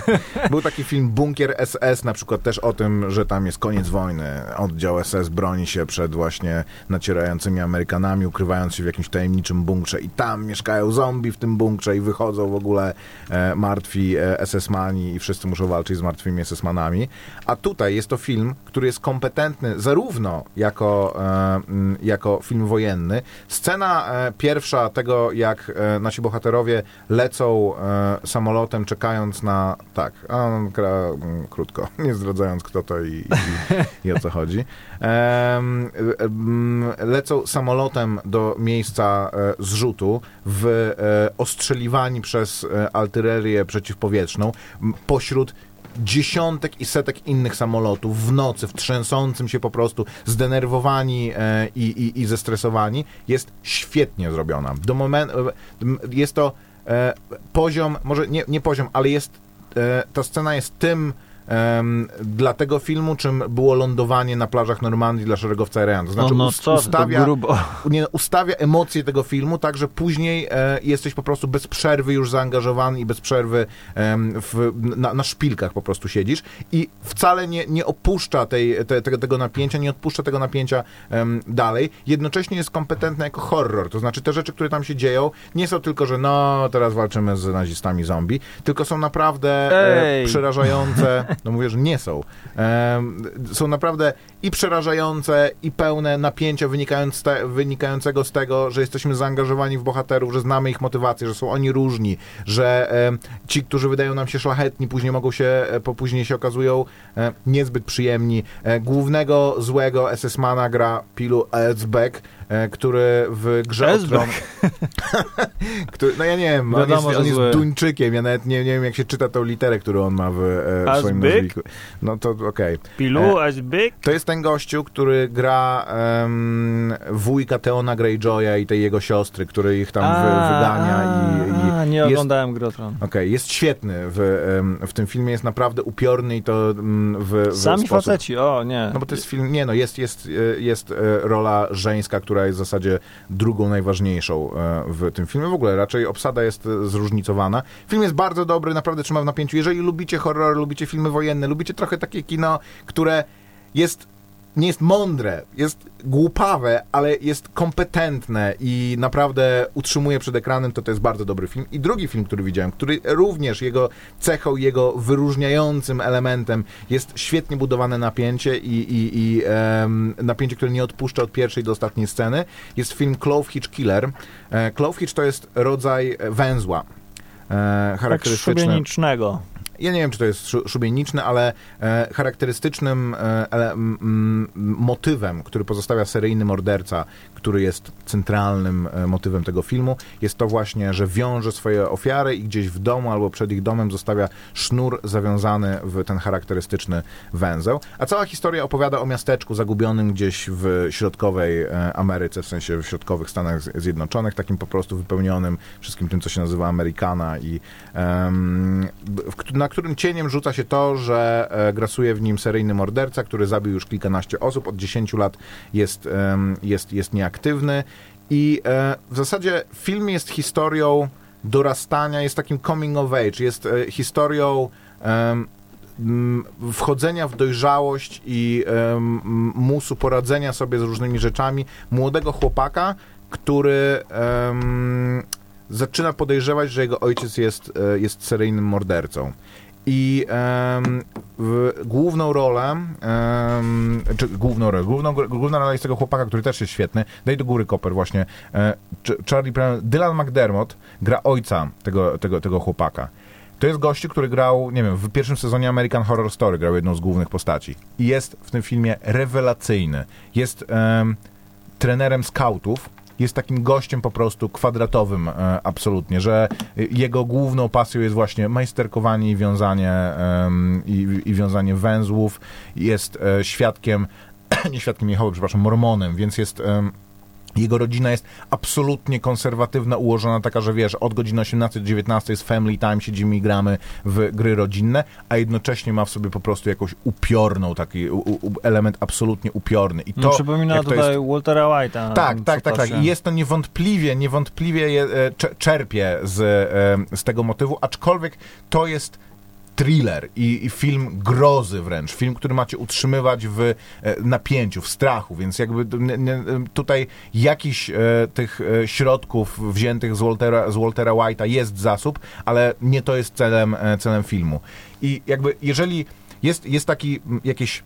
[laughs] Był taki film Bunkier SS, na przykład też o tym, że tam jest koniec wojny. Oddział SS broni się przed właśnie nacierającymi Amerykanami, ukrywając się w jakimś tajemniczym bunkrze i tam mieszkają zombie w tym bunkrze i wychodzą w ogóle e, martwi e, SS-mani i wszyscy muszą walczyć z martwymi SS-manami. A tutaj jest to film, który jest kompetentny zarówno jako, e, jako film wojenny. Scena e, pierwsza tego, jak e, nasi bohaterowie lecą samolotem, czekając na... Tak, a on gra krótko, [laughs] nie zdradzając kto to i, i, i o co chodzi. Lecą samolotem do miejsca zrzutu, w, ostrzeliwani przez artylerię przeciwpowietrzną, pośród dziesiątek i setek innych samolotów w nocy, w trzęsącym się po prostu, zdenerwowani e, i, i, i zestresowani, jest świetnie zrobiona. Do momentu, jest to e, poziom, może nie, nie poziom, ale jest, e, ta scena jest tym em, dla tego filmu, czym było lądowanie na plażach Normandii dla szeregowca Ryan. To znaczy no, no co, to ustawia, grubo. [laughs] nie, ustawia emocje tego filmu, tak że później e, jesteś po prostu bez przerwy już zaangażowany i bez przerwy em, w, na, na szpilkach po prostu siedzisz i wcale nie, nie opuszcza tej, te, tego, tego napięcia, nie odpuszcza tego napięcia em, dalej. Jednocześnie jest kompetentny jako horror, to znaczy te rzeczy, które tam się dzieją, nie są tylko, że no, teraz walczymy z nazistami zombie, tylko są naprawdę e, przerażające, [laughs] no mówię, że nie są. Są naprawdę i przerażające, i pełne napięcia te, wynikającego z tego, że jesteśmy zaangażowani w bohaterów, że znamy ich motywację, że są oni różni, że em, ci, którzy wydają nam się szlachetni, później mogą się, e, po później się okazują e, niezbyt przyjemni. E, głównego złego SS-mana gra Pilu Elsbeck, e, który w grze Elsbeck? [laughs] Który, no ja nie wiem, on jest, Wiadomo, on jest zły. Duńczykiem, ja nawet nie, nie wiem jak się czyta tą literę, którą on ma w, e, w swoim Elsbeck? nazwisku. No to okej. Pilu, as big? To jest ten gościu, który gra em, wujka Teona Greyjoya i tej jego siostry, który ich tam wy, wygania i, i a, nie jest, oglądałem Grotron. Okej, jest świetny w, w tym filmie, jest naprawdę upiorny i to mm, w, w Sami sposób... faceci, o nie. No bo to jest film, nie no, jest, jest, e, jest e, rola żeńska, która jest w zasadzie drugą najważniejszą e, w tym filmie. W ogóle raczej obsada jest zróżnicowana. Film jest bardzo dobry, naprawdę trzyma w napięciu. Jeżeli lubicie horror, lubicie filmy wojenne, lubicie trochę takie kino, które jest nie jest mądre, jest głupawe, ale jest kompetentne i naprawdę utrzymuje przed ekranem, to to jest bardzo dobry film. I drugi film, który widziałem, który również jego cechą, jego wyróżniającym elementem jest świetnie budowane napięcie i, i, i em, napięcie, które nie odpuszcza od pierwszej do ostatniej sceny, jest film Clove Hitch Killer. E, Clove Hitch to jest rodzaj węzła. E, tak charakterystyczny. Ja nie wiem, czy to jest szu- szubieniczny, ale e, charakterystycznym e, motywem, który pozostawia seryjny morderca, który jest centralnym e, motywem tego filmu, jest to właśnie, że wiąże swoje ofiary i gdzieś w domu albo przed ich domem zostawia sznur zawiązany w ten charakterystyczny węzeł. A cała historia opowiada o miasteczku zagubionym gdzieś w środkowej Ameryce, w sensie w środkowych Stanach Zjednoczonych, takim po prostu wypełnionym wszystkim tym, co się nazywa Amerykana i w, k- na którym cieniem rzuca się to, że e, grasuje w nim seryjny morderca, który zabił już kilkanaście osób, od 10 lat jest, jest, jest nieaktywny. I e, w zasadzie film jest historią dorastania, jest takim coming of age, jest e, historią wchodzenia w dojrzałość i musu poradzenia sobie z różnymi rzeczami młodego chłopaka, który zaczyna podejrzewać, że jego ojciec jest, e, jest seryjnym mordercą. I em, w główną rolę, em, czy główną rolę, główną, główna rola jest tego chłopaka, który też jest świetny, daj do góry koper właśnie, e, Ch- Charlie Brown, Dylan McDermott gra ojca tego, tego, tego chłopaka. To jest gościu, który grał, nie wiem, w pierwszym sezonie American Horror Story, grał jedną z głównych postaci. I jest w tym filmie rewelacyjny. Jest em, trenerem scoutów, jest takim gościem po prostu kwadratowym e, absolutnie, że jego główną pasją jest właśnie majsterkowanie i wiązanie, i, i wiązanie węzłów. Jest e, świadkiem, [coughs] nie świadkiem Jehowy, przepraszam, mormonem, więc jest... jego rodzina jest absolutnie konserwatywna, ułożona taka, że wiesz, od godziny 18 do 19 jest family time, siedzimy i gramy w gry rodzinne, a jednocześnie ma w sobie po prostu jakąś upiorną, taki u, u, element absolutnie upiorny. I to, no, przypomina jak to tutaj jest- Waltera White'a. tak, tak, tak, tak. I jest to niewątpliwie, niewątpliwie je, e, cze- czerpie z, e, z tego motywu, aczkolwiek to jest thriller i, i film grozy wręcz, film, który macie utrzymywać w e, napięciu, w strachu, więc jakby tutaj jakiś e, tych e, środków wziętych z Waltera, z Waltera White'a jest zasób, ale nie to jest celem, celem filmu. I jakby jeżeli jest, jest taki jakieś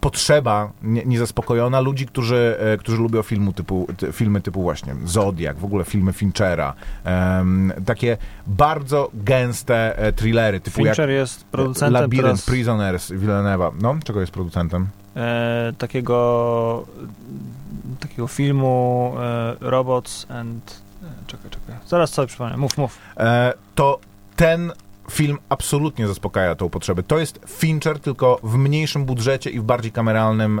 potrzeba nie, niezaspokojona ludzi, którzy, e, którzy lubią filmu typu, ty, filmy typu właśnie Zodiak, w ogóle filmy Finchera, em, takie bardzo gęste e, thrillery typu Fincher jest jak producentem Labyrinth, teraz Prisoners, Villeneuve. No, czego jest producentem? e, takiego takiego filmu e, Robots and... E, czekaj, czekaj. Zaraz sobie przypomnę. Mów, mów. E, to ten film absolutnie zaspokaja tą potrzebę. To jest Fincher, tylko w mniejszym budżecie i w bardziej kameralnym,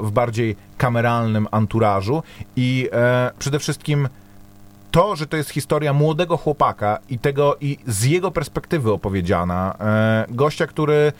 w bardziej kameralnym anturażu i e, przede wszystkim to, że to jest historia młodego chłopaka i tego i z jego perspektywy opowiedziana, e, gościa, który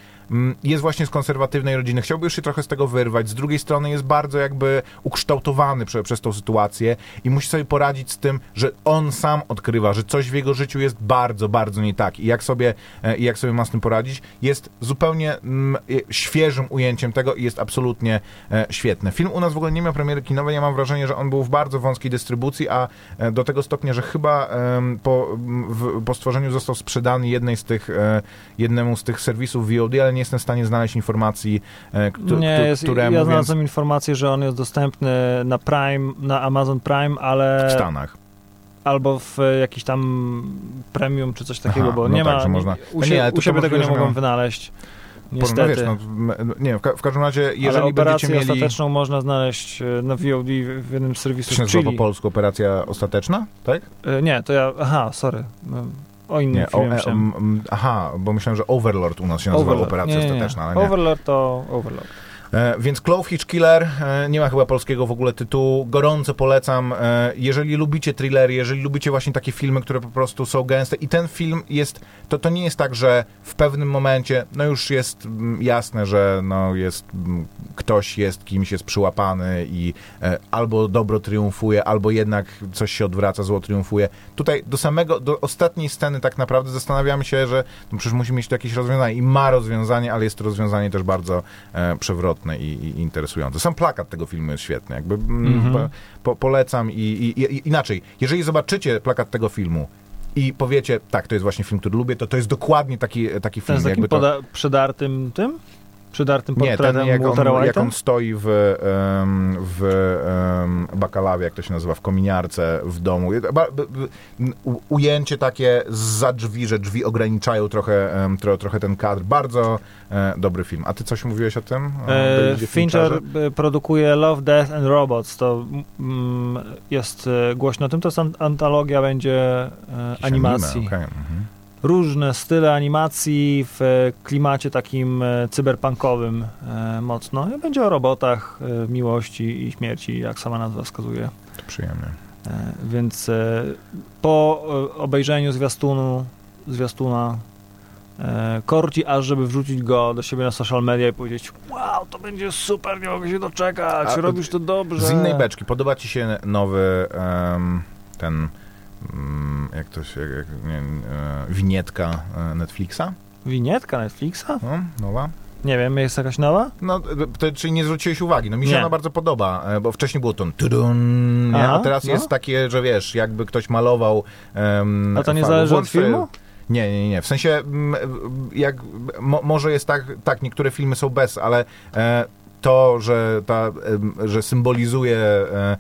jest właśnie z konserwatywnej rodziny, chciałby już się trochę z tego wyrwać, z drugiej strony jest bardzo jakby ukształtowany prze, przez tą sytuację i musi sobie poradzić z tym, że on sam odkrywa, że coś w jego życiu jest bardzo, bardzo nie tak. I jak sobie, e, jak sobie ma z tym poradzić, jest zupełnie mm, e, świeżym ujęciem tego i jest absolutnie e, świetny. Film u nas w ogóle nie miał premiery kinowej, ja mam wrażenie, że on był w bardzo wąskiej dystrybucji, a e, do tego stopnia, że chyba em, po, w, po stworzeniu został sprzedany jednej z tych, e, jednemu z tych serwisów VOD, ale nie jestem w stanie znaleźć informacji, e, któ- nie, jest, które ja mówiąc znalazłem informację, że on jest dostępny na Prime, na Amazon Prime, ale w Stanach. albo w jakiś tam premium czy coś takiego, Aha, bo no nie tak, ma, można- u, No nie, ale to u siebie to tego nie mogą wynaleźć. No Niestety. wiesz, no, nie wiem, w, ka- w każdym razie, ale jeżeli operację będziecie mieli... ostateczną można znaleźć e, na VOD w jednym z To serwisów się nazywa po polsku operacja ostateczna, tak? E, Nie, to ja, aha, sorry. O innym Nie, o, filmie e, m, m, aha, bo myślałem, że Overlord u nas się nazywa Overlord. operacja Nie, ostateczna, ale nie. Overlord to Overlord. E, więc Clove Hitch Killer, e, nie ma chyba polskiego w ogóle tytułu, gorąco polecam. E, jeżeli lubicie thrillery, jeżeli lubicie właśnie takie filmy, które po prostu są gęste i ten film jest, to, to nie jest tak, że w pewnym momencie, no już jest mm, jasne, że no jest, mm, ktoś jest kimś, jest przyłapany i albo dobro triumfuje, albo jednak coś się odwraca, zło triumfuje. Tutaj do samego, do ostatniej sceny tak naprawdę zastanawiamy się, że no przecież musi mieć tu jakieś rozwiązanie i ma rozwiązanie, ale jest to rozwiązanie też bardzo e, przewrotne i, i interesujące. Sam plakat tego filmu jest świetny, jakby mm, Mhm. po, po, polecam i, i, i inaczej, jeżeli zobaczycie plakat tego filmu i powiecie, tak, to jest właśnie film, który lubię, to to jest dokładnie taki, taki film. z takim jakby to, poda- przydartym tym? Przydartym nie, portretem ten jak Waltera on, jak on stoi w, w bakalawie, jak to się nazywa, w kominiarce w domu. Ujęcie takie za drzwi, że drzwi ograniczają trochę, tro, trochę ten kadr. Bardzo e, dobry film. A ty coś mówiłeś o tym? E, Fincher e, produkuje Love, Death and Robots. To jest e, głośno o tym. To jest an- antologia będzie Jakieś animacji. anime, okej, mhm. Różne style animacji w e, klimacie takim e, cyberpunkowym e, mocno. Będzie o robotach, miłości i śmierci, jak sama nazwa wskazuje. To przyjemnie. E, Więc po obejrzeniu zwiastunu, zwiastuna korci aż, żeby wrzucić go do siebie na social media i powiedzieć wow, to będzie super, nie mogę się doczekać, A, robisz to dobrze. Z innej beczki, podoba ci się nowy em, ten jak to się, jak, nie, e, winietka e, Netflixa? Winietka Netflixa? No, nowa? Nie wiem, jest jakaś nowa? No, to, czyli nie zwróciłeś uwagi. No mi się Nie. ona bardzo podoba, e, bo wcześniej było to tudun? Aha, a teraz no. jest takie, że wiesz, jakby ktoś malował... em, A to nie zależy od filmu? Nie, nie, nie. W sensie, mm, jak mo, może jest tak, tak, niektóre filmy są bez, ale e, to, że, ta, że symbolizuje e,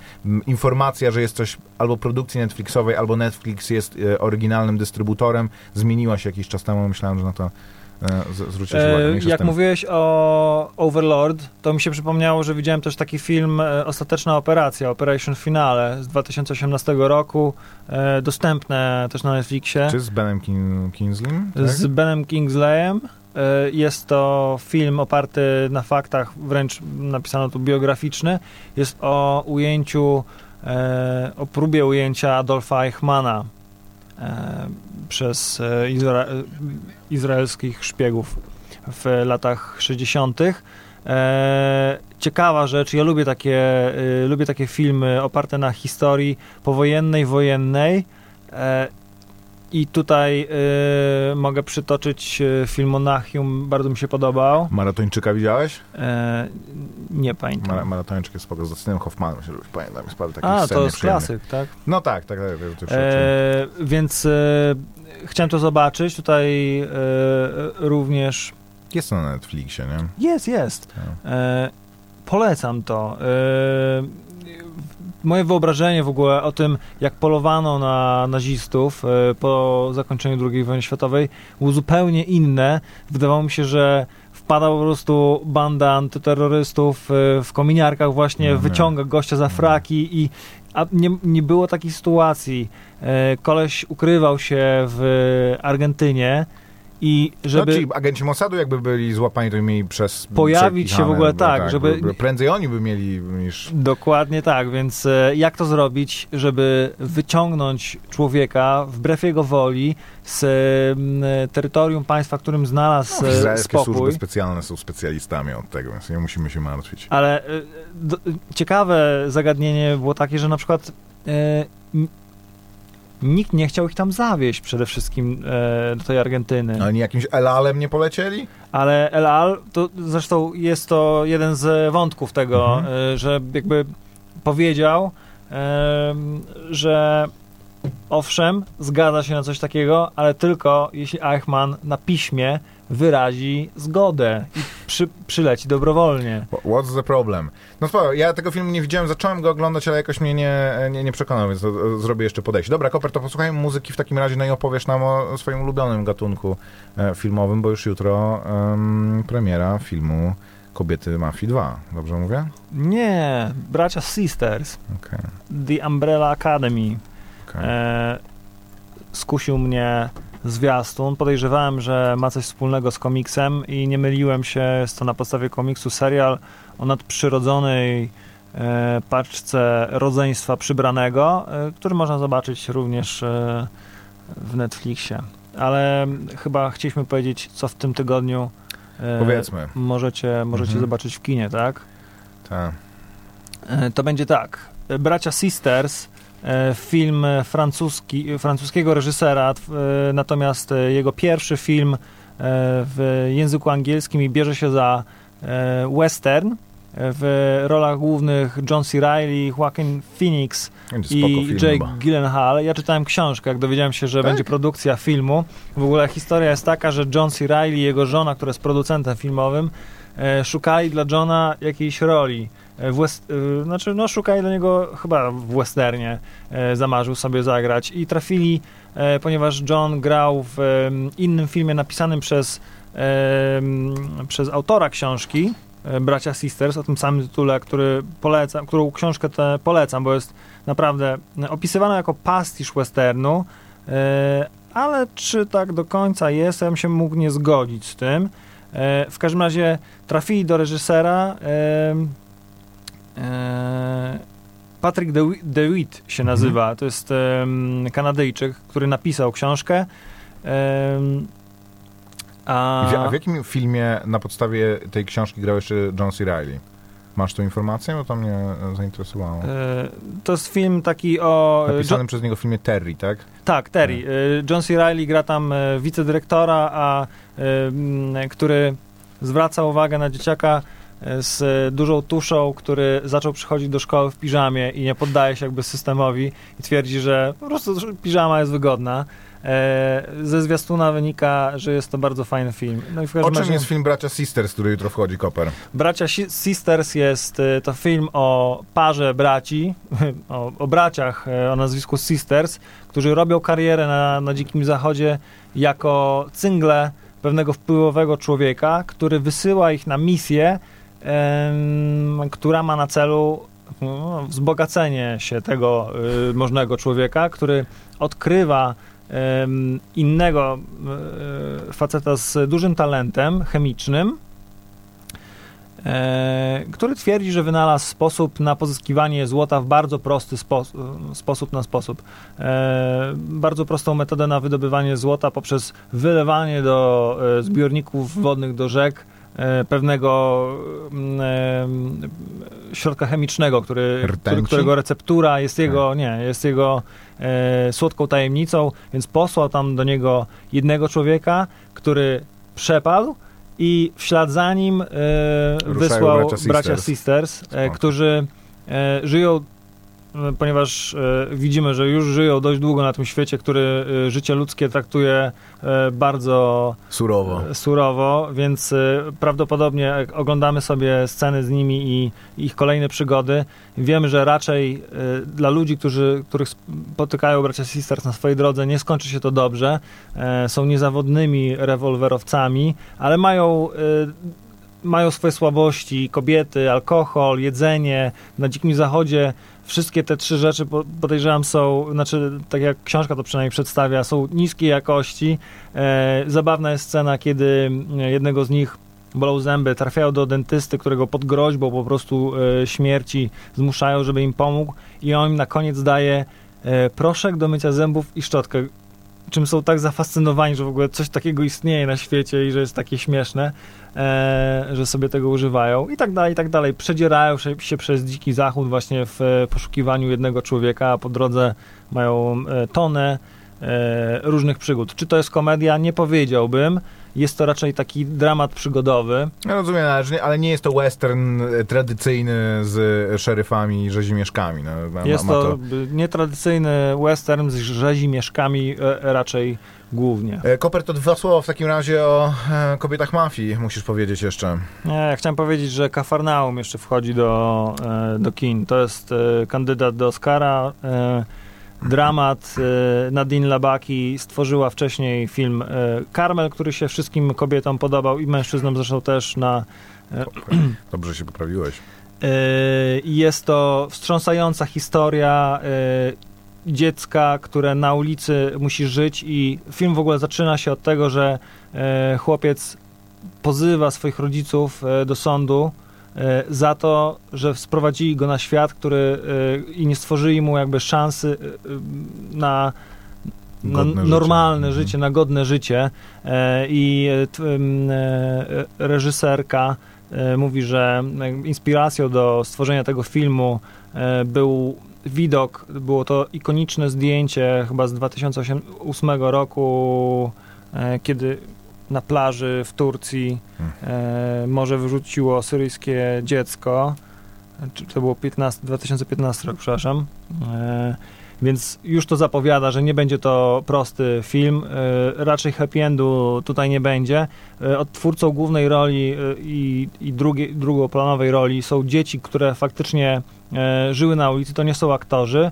informacja, że jest coś albo produkcji Netflixowej, albo Netflix jest e, oryginalnym dystrybutorem, zmieniła się jakiś czas temu. Myślałem, że na to e, z- zwrócisz uwagę. E, Mniejsza jak mówiłeś o Overlord, to mi się przypomniało, że widziałem też taki film e, Ostateczna Operacja, Operation Finale z 2018 roku, e, dostępne też na Netflixie. Czy z Benem Kin- Kingsleym? Tak? z Benem Kingsleyem. E, Jest to film oparty na faktach, wręcz napisano tu biograficzny. Jest o ujęciu, e, o próbie ujęcia Adolfa Eichmana e, przez izra izraelskich szpiegów w latach 60. E, ciekawa rzecz, ja lubię takie, lubię takie filmy oparte na historii powojennej, wojennej. I tutaj e, mogę przytoczyć e, film Monachium, bardzo mi się podobał. Maratończyka widziałeś? E, nie pamiętam. Mara, maratończyk jest spoko, z Dustinem Hoffmanem, się pamiętam, jest parę takich A, to jest klasyk, tak? No tak, tak, tak. tak, tak, E, więc e, chciałem to zobaczyć. Tutaj e, również Jest to na Netflixie, nie? Jest, jest. Tak. E, polecam to. Moje wyobrażenie w ogóle o tym, jak polowano na nazistów e, po zakończeniu II wojny światowej, było zupełnie inne. Wydawało mi się, że wpada po prostu banda antyterrorystów e, w kominiarkach właśnie, nie. wyciąga gościa za fraki i a nie, nie było takiej sytuacji. E, koleś ukrywał się w Argentynie i żeby... No, ci agenci Mossadu jakby byli złapani, to mieli przez... Pojawić się w ogóle bo tak, żeby- by- Prędzej oni by mieli niż... Dokładnie tak, więc e, jak to zrobić, żeby wyciągnąć człowieka wbrew jego woli z m, terytorium państwa, którym znalazł No, e, izraelskie służby spokój. specjalne są specjalistami od tego, więc nie musimy się martwić. Ale e, do, ciekawe zagadnienie było takie, że na przykład nikt nie chciał ich tam zawieść przede wszystkim e, do tej Argentyny. No, Oni jakimś Elalem nie polecieli? Ale El Al, to zresztą jest to jeden z wątków tego, Mhm. y, że jakby powiedział, em, że owszem, zgadza się na coś takiego, ale tylko jeśli Eichmann na piśmie wyrazi zgodę i przy, przyleci dobrowolnie. What's the problem? No spoko, ja tego filmu nie widziałem, zacząłem go oglądać, ale jakoś mnie nie, nie, nie przekonał, więc to zrobię jeszcze podejście. Dobra, Koper, to posłuchajmy muzyki w takim razie, no i opowiesz nam o swoim ulubionym gatunku e, filmowym, bo już jutro em, premiera filmu Kobiety Mafii 2. Dobrze mówię? Nie, bracia Sisters, Okej. The Umbrella Academy. okej. E, skusił mnie zwiastun. Podejrzewałem, że ma coś wspólnego z komiksem i nie myliłem się. Jest to na podstawie komiksu serial o nadprzyrodzonej e, paczce rodzeństwa przybranego, e, który można zobaczyć również e, w Netflixie. Ale chyba chcieliśmy powiedzieć, co w tym tygodniu e, Powiedzmy. możecie, możecie Mhm. zobaczyć w kinie, tak? Tak. E, To będzie tak. E, Bracia Sisters, film francuski, francuskiego reżysera, e, natomiast e, jego pierwszy film e, w języku angielskim i bierze się za e, western. E, W rolach głównych John C. Reilly, Joaquin Phoenix i Jake chyba. Gyllenhaal. Ja czytałem książkę, jak dowiedziałem się, że Tak? będzie produkcja filmu. W ogóle historia jest taka, że John C. Reilly i jego żona, która jest producentem filmowym, e, szukali dla Johna jakiejś roli. W west, e, znaczy, no, szukali dla niego chyba w westernie, e, zamarzył sobie zagrać i trafili, e, ponieważ John grał w innym filmie napisanym przez, przez autora książki, Bracia Sisters, o tym samym tytule, który polecam, którą książkę tę polecam, bo jest naprawdę opisywana jako pastisz westernu, ale czy tak do końca jest, ja bym się mógł nie zgodzić z tym. W każdym razie trafili do reżysera Patrick Dewi- DeWitt się Mhm. nazywa. To jest Kanadyjczyk, który napisał książkę. A, a w jakim filmie na podstawie tej książki grał jeszcze John C. Reilly? Masz tą informację? Bo to mnie e, zainteresowało. e, to jest film taki o. Napisanym przez niego filmie Terry, tak? Tak, Terry. Y, John C. Reilly gra tam wicedyrektora, a mm, który zwraca uwagę na dzieciaka, e, z dużą tuszą, który zaczął przychodzić do szkoły w piżamie i nie poddaje się jakby systemowi i twierdzi, że po prostu piżama jest wygodna. E, ze zwiastuna wynika, że jest to bardzo fajny film. No o czym razie... jest film Bracia Sisters, który jutro wchodzi, Koper? Bracia Sisters jest e, to film o parze braci, [laughs] o, o braciach e, o nazwisku Sisters, którzy robią karierę na, na Dzikim Zachodzie jako cyngle pewnego wpływowego człowieka, który wysyła ich na misję, która ma na celu no, wzbogacenie się tego y, możnego człowieka, który odkrywa innego e, faceta z dużym talentem chemicznym, e, który twierdzi, że wynalazł sposób na pozyskiwanie złota w bardzo prosty spo, sposób na sposób. E, bardzo prostą metodę na wydobywanie złota poprzez wylewanie do zbiorników wodnych, do rzek pewnego środka chemicznego, który, który, którego receptura jest jego, tak. nie, jest jego e, słodką tajemnicą, więc posłał tam do niego jednego człowieka, który przepadł i w ślad za nim e, wysłał bracia Sisters, bracia Sisters. E, którzy e, żyją E, ponieważ e, widzimy, że już żyją dość długo na tym świecie, który e, życie ludzkie traktuje bardzo surowo, surowo więc prawdopodobnie oglądamy sobie sceny z nimi i ich kolejne przygody. Wiemy, że raczej dla ludzi, którzy, których spotykają bracia Sisters na swojej drodze, nie skończy się to dobrze. Są niezawodnymi rewolwerowcami, ale mają mają swoje słabości, kobiety, alkohol, jedzenie. Na Dzikim Zachodzie wszystkie te trzy rzeczy podejrzewam są, znaczy tak jak książka to przynajmniej przedstawia, są niskiej jakości. E, zabawna jest scena, kiedy jednego z nich bolą zęby, trafiają do dentysty, którego pod groźbą po prostu e, śmierci zmuszają, żeby im pomógł i on im na koniec daje e, proszek do mycia zębów i szczotkę czym są tak zafascynowani, że w ogóle coś takiego istnieje na świecie i że jest takie śmieszne, e, że sobie tego używają i tak dalej, i tak dalej. Przedzierają się, przez dziki zachód właśnie w poszukiwaniu jednego człowieka, a po drodze mają e, tonę e, różnych przygód. Czy to jest komedia? Nie powiedziałbym. Jest to raczej taki dramat przygodowy. Ja rozumiem, ale nie jest to western e, tradycyjny z szeryfami i rzezimieszkami. No, ma, jest to, to nietradycyjny western z rzezimieszkami e, raczej głównie. E, Koper, to dwa słowa w takim razie o kobietach mafii musisz powiedzieć jeszcze. Nie, ja chciałem powiedzieć, że Kafarnaum jeszcze wchodzi do, do kin. To jest kandydat do Oscara dramat. E, Nadine Labaki stworzyła wcześniej film e, który się wszystkim kobietom podobał i mężczyznom zresztą też na... E, Dobrze się poprawiłeś. Jest to wstrząsająca historia dziecka, które na ulicy musi żyć i film w ogóle zaczyna się od tego, że chłopiec pozywa swoich rodziców do sądu za to, że sprowadzili go na świat, który e, i nie stworzyli mu jakby szansy e, na, na normalne życie. Mhm. życie, na godne życie. I reżyserka mówi, że inspiracją do stworzenia tego filmu był widok, było to ikoniczne zdjęcie chyba z 2008 roku, kiedy na plaży w Turcji e, morze wyrzuciło syryjskie dziecko. To było 15, 2015 rok, przepraszam. E, więc już to zapowiada, że nie będzie to prosty film. E, raczej happy endu tutaj nie będzie. E, odtwórcą głównej roli e, i, i drugiej, drugoplanowej roli są dzieci, które faktycznie żyły na ulicy, to nie są aktorzy.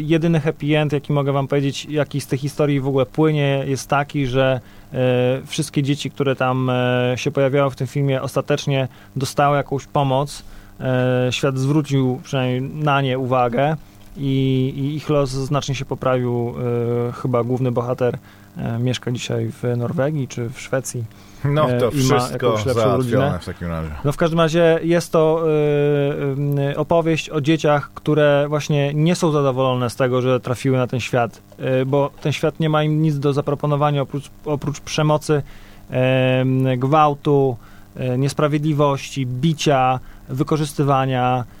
Jedyny happy end, jaki mogę wam powiedzieć, jaki z tych historii w ogóle płynie, jest taki, że wszystkie dzieci, które tam się pojawiały w tym filmie, ostatecznie dostały jakąś pomoc. Świat zwrócił przynajmniej na nie uwagę i, i ich los znacznie się poprawił. E, chyba główny bohater e, mieszka dzisiaj w Norwegii czy w Szwecji. No to e, wszystko załatwione w takim razie. No w każdym razie jest to y, y, opowieść o dzieciach, które właśnie nie są zadowolone z tego, że trafiły na ten świat, y, bo ten świat nie ma im nic do zaproponowania oprócz, oprócz przemocy, gwałtu, niesprawiedliwości, bicia, wykorzystywania, E,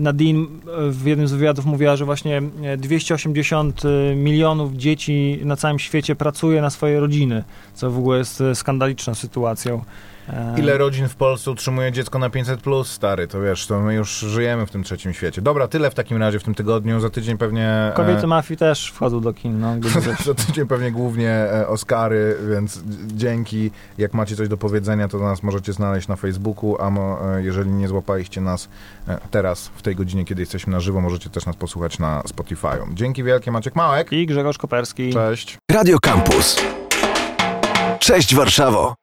Nadine w jednym z wywiadów mówiła, że właśnie 280 e, milionów dzieci na całym świecie pracuje na swoje rodziny, co w ogóle jest skandaliczną sytuacją. E, Ile rodzin w Polsce utrzymuje dziecko na 500 plus, stary, to wiesz, to my już żyjemy w tym trzecim świecie. Dobra, tyle w takim razie w tym tygodniu, za tydzień pewnie... Kobiety e, mafii też wchodzą do kin, no, [laughs] za tydzień pewnie głównie e, Oscary, więc dzięki. Jak macie coś do powiedzenia, to nas możecie znaleźć na Facebooku, a mo, jeżeli nie złapaliście nas teraz, w tej godzinie, kiedy jesteśmy na żywo, możecie też nas posłuchać na Spotify'u. Dzięki wielkie, Maciek Małek. I Grzegorz Koperski. Cześć. Radio Campus. Cześć Warszawo.